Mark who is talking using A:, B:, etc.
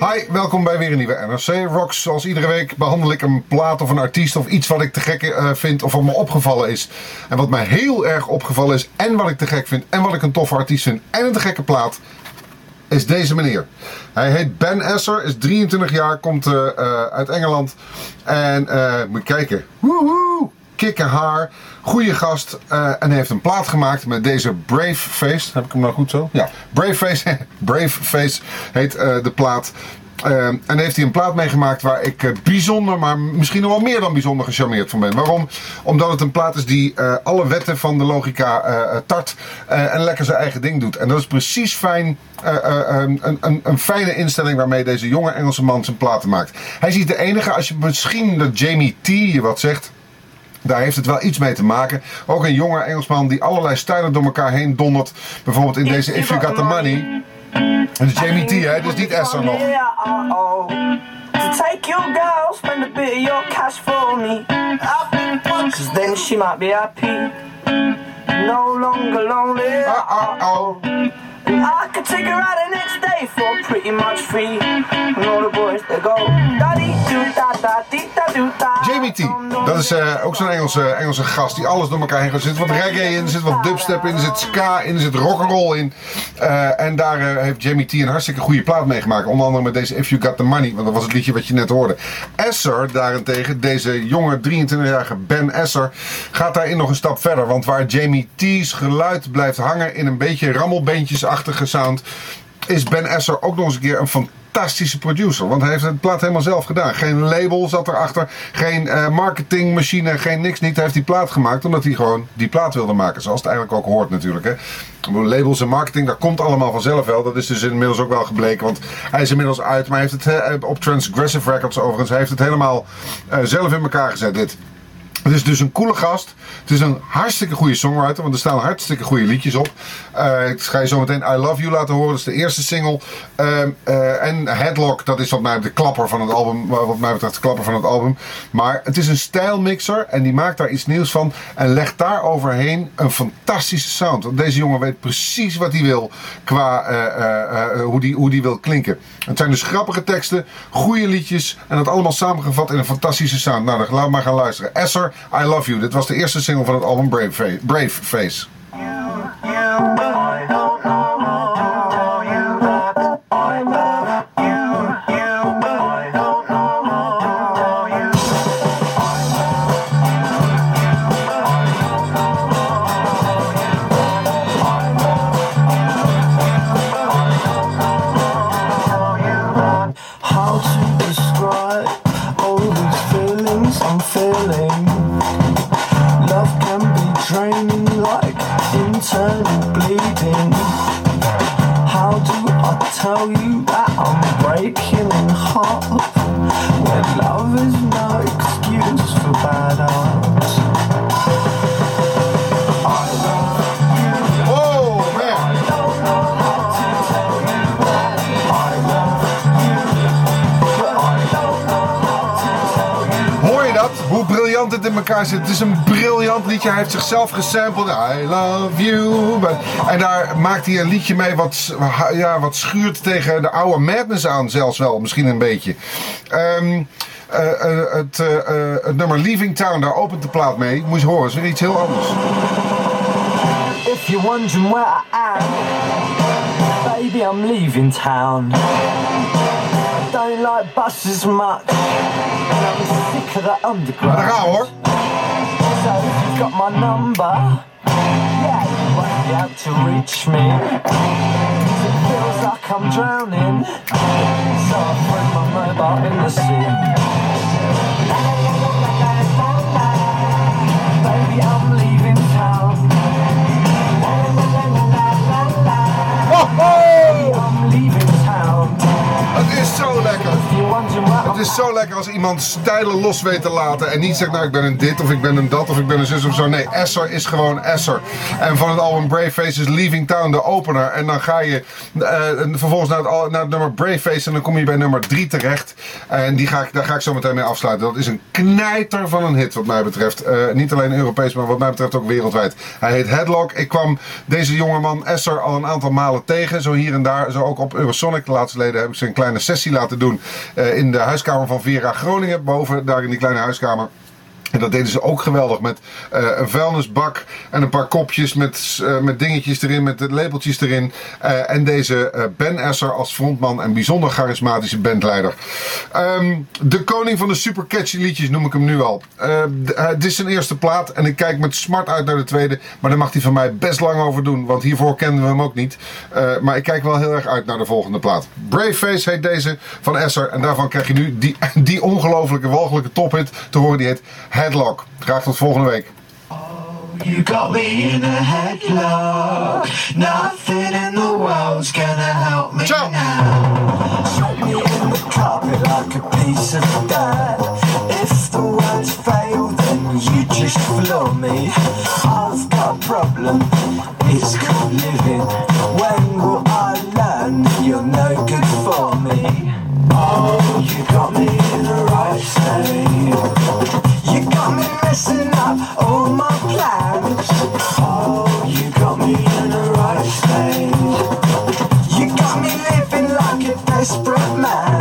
A: Hi, welkom bij weer een nieuwe NRC Rocks. Zoals iedere week behandel ik een plaat of een artiest of iets wat ik te gek eh, vind of wat me opgevallen is. En wat mij heel erg opgevallen is en wat ik te gek vind en wat ik een toffe artiest vind en een te gekke plaat is deze meneer. Hij heet Ben Esser, is 23 jaar, komt uh, uit Engeland. En moet kijken. Woehoe! Kikke haar, goede gast. Uh, en heeft een plaat gemaakt met deze Brave Face. Heb ik hem nou goed zo? Ja, Brave Face. Brave Face heet de plaat. Uh, en heeft hij een plaat meegemaakt waar ik uh, bijzonder, maar misschien nog wel meer dan bijzonder gecharmeerd van ben. Waarom? Omdat het een plaat is die uh, alle wetten van de logica tart en lekker zijn eigen ding doet. En dat is precies fijn, een, een, een, fijne instelling waarmee deze jonge Engelse man zijn platen maakt. Hij is niet de enige, als je misschien dat Jamie T je wat zegt. Daar heeft het wel iets mee te maken. Ook een jonge Engelsman die allerlei stijlen door elkaar heen dondert. Bijvoorbeeld in deze If You Got The Money. En is Jamie T, hè? Dus niet Esther nog. take your girl, spend a bit of your cash for me. Cause then she might be happy. No longer lonely. Uh-oh. I could take her out the next day for pretty much free. And all the boys, they go, Jamie T, dat is uh, ook zo'n Engelse, Engelse gast die alles door elkaar heen gaat. Er zit wat reggae in, er zit wat dubstep in, er zit ska in, er zit rock'n'roll in. Uh, en daar uh, heeft Jamie T een hartstikke goede plaat meegemaakt. Onder andere met deze If You Got The Money, want dat was het liedje wat je net hoorde. Esser daarentegen, deze jonge 23-jarige Ben Esser, gaat daarin nog een stap verder. Want waar Jamie T's geluid blijft hangen in een beetje rammelbeentjesachtige sound, is Ben Esser ook nog eens een keer een fantastische fantastische producer. Want hij heeft het plaat helemaal zelf gedaan. Geen label zat erachter. Geen uh, marketingmachine. Geen niks niet. Hij heeft die plaat gemaakt omdat hij gewoon die plaat wilde maken. Zoals het eigenlijk ook hoort natuurlijk. Hè. Labels en marketing, dat komt allemaal vanzelf wel. Dat is dus inmiddels ook wel gebleken. Want hij is inmiddels uit. Maar hij heeft het op Transgressive Records overigens. Hij heeft het helemaal uh, zelf in elkaar gezet dit. Het is dus een coole gast. Het is een hartstikke goede songwriter, want er staan hartstikke goede liedjes op. Uh, ik ga je zo meteen I Love You laten horen, dat is de eerste single. Uh, uh, en Headlock, dat is wat mij de klapper van het album, wat mij betreft de klapper van het album. Maar het is een stijlmixer en die maakt daar iets nieuws van en legt daar overheen een fantastische sound. Want deze jongen weet precies wat hij wil qua hoe, die, hoe die wil klinken. Het zijn dus grappige teksten, goede liedjes en dat allemaal samengevat in een fantastische sound. Nou, dan laat maar gaan luisteren. Esser I Love You. Dit was de eerste single van het album Brave Face. Brave Face. tell you that I'm breaking up when love is in elkaar zit. Het is een briljant liedje. Hij heeft zichzelf gesampled. I love you. En daar maakt hij een liedje mee wat, ja, wat schuurt tegen de oude Madness aan. Zelfs wel, misschien een beetje. Um, uh, uh, het, uh, het, nummer Leaving Town, daar opent de plaat mee. Moet je horen, is weer iets heel anders. If you're wondering where I am, baby I'm leaving town. don't like buses much. And I'm sick of the underground. Daar gaan we hoor. So if you've got my number, yeah, you won't to reach me. Cause it feels like I'm drowning. So I threw my mobile in the sea. Het is zo lekker. Als iemand stijlen los weet te laten. En niet zegt, nou ik ben een dit of ik ben een dat of ik ben een zus of zo. Nee, Esser is gewoon Esser. En van het album Brave Face is Leaving Town de opener. En dan ga je uh, vervolgens naar het, naar nummer Brave Face. En dan kom je bij nummer 3 terecht. En die ga ik, daar ga ik zo meteen mee afsluiten. Dat is een knijter van een hit wat mij betreft. Uh, niet alleen Europees, maar wat mij betreft ook wereldwijd. Hij heet Headlock. Ik kwam deze jongeman Esser al een aantal malen tegen. Zo hier en daar. Zo ook op Eurosonic. De laatste leden heb ik ze een kleine sessie laten doen. Uh, in de huiskamer van Vera Groningen. Boven, daar in die kleine huiskamer. En dat deden ze ook geweldig met uh, een vuilnisbak en een paar kopjes met, uh, met dingetjes erin, met labeltjes erin. Uh, en deze Ben Esser als frontman en bijzonder charismatische bandleider. Um, de koning van de super catchy liedjes noem ik hem nu al. Het is zijn eerste plaat en ik kijk met smart uit naar de tweede. Maar daar mag hij van mij best lang over doen, want hiervoor kenden we hem ook niet. maar ik kijk wel heel erg uit naar de volgende plaat. Brave Face heet deze van Esser en daarvan krijg je nu die, die ongelofelijke, walgelijke tophit te horen. Die heet Headlock. Graag tot volgende week.
B: You got me in a headlock. Nothing in the world's gonna help me
A: Ciao.
B: now. Drop me in the carpet like a piece of dirt. If the words fail, then you just floor me. I've got a problem. my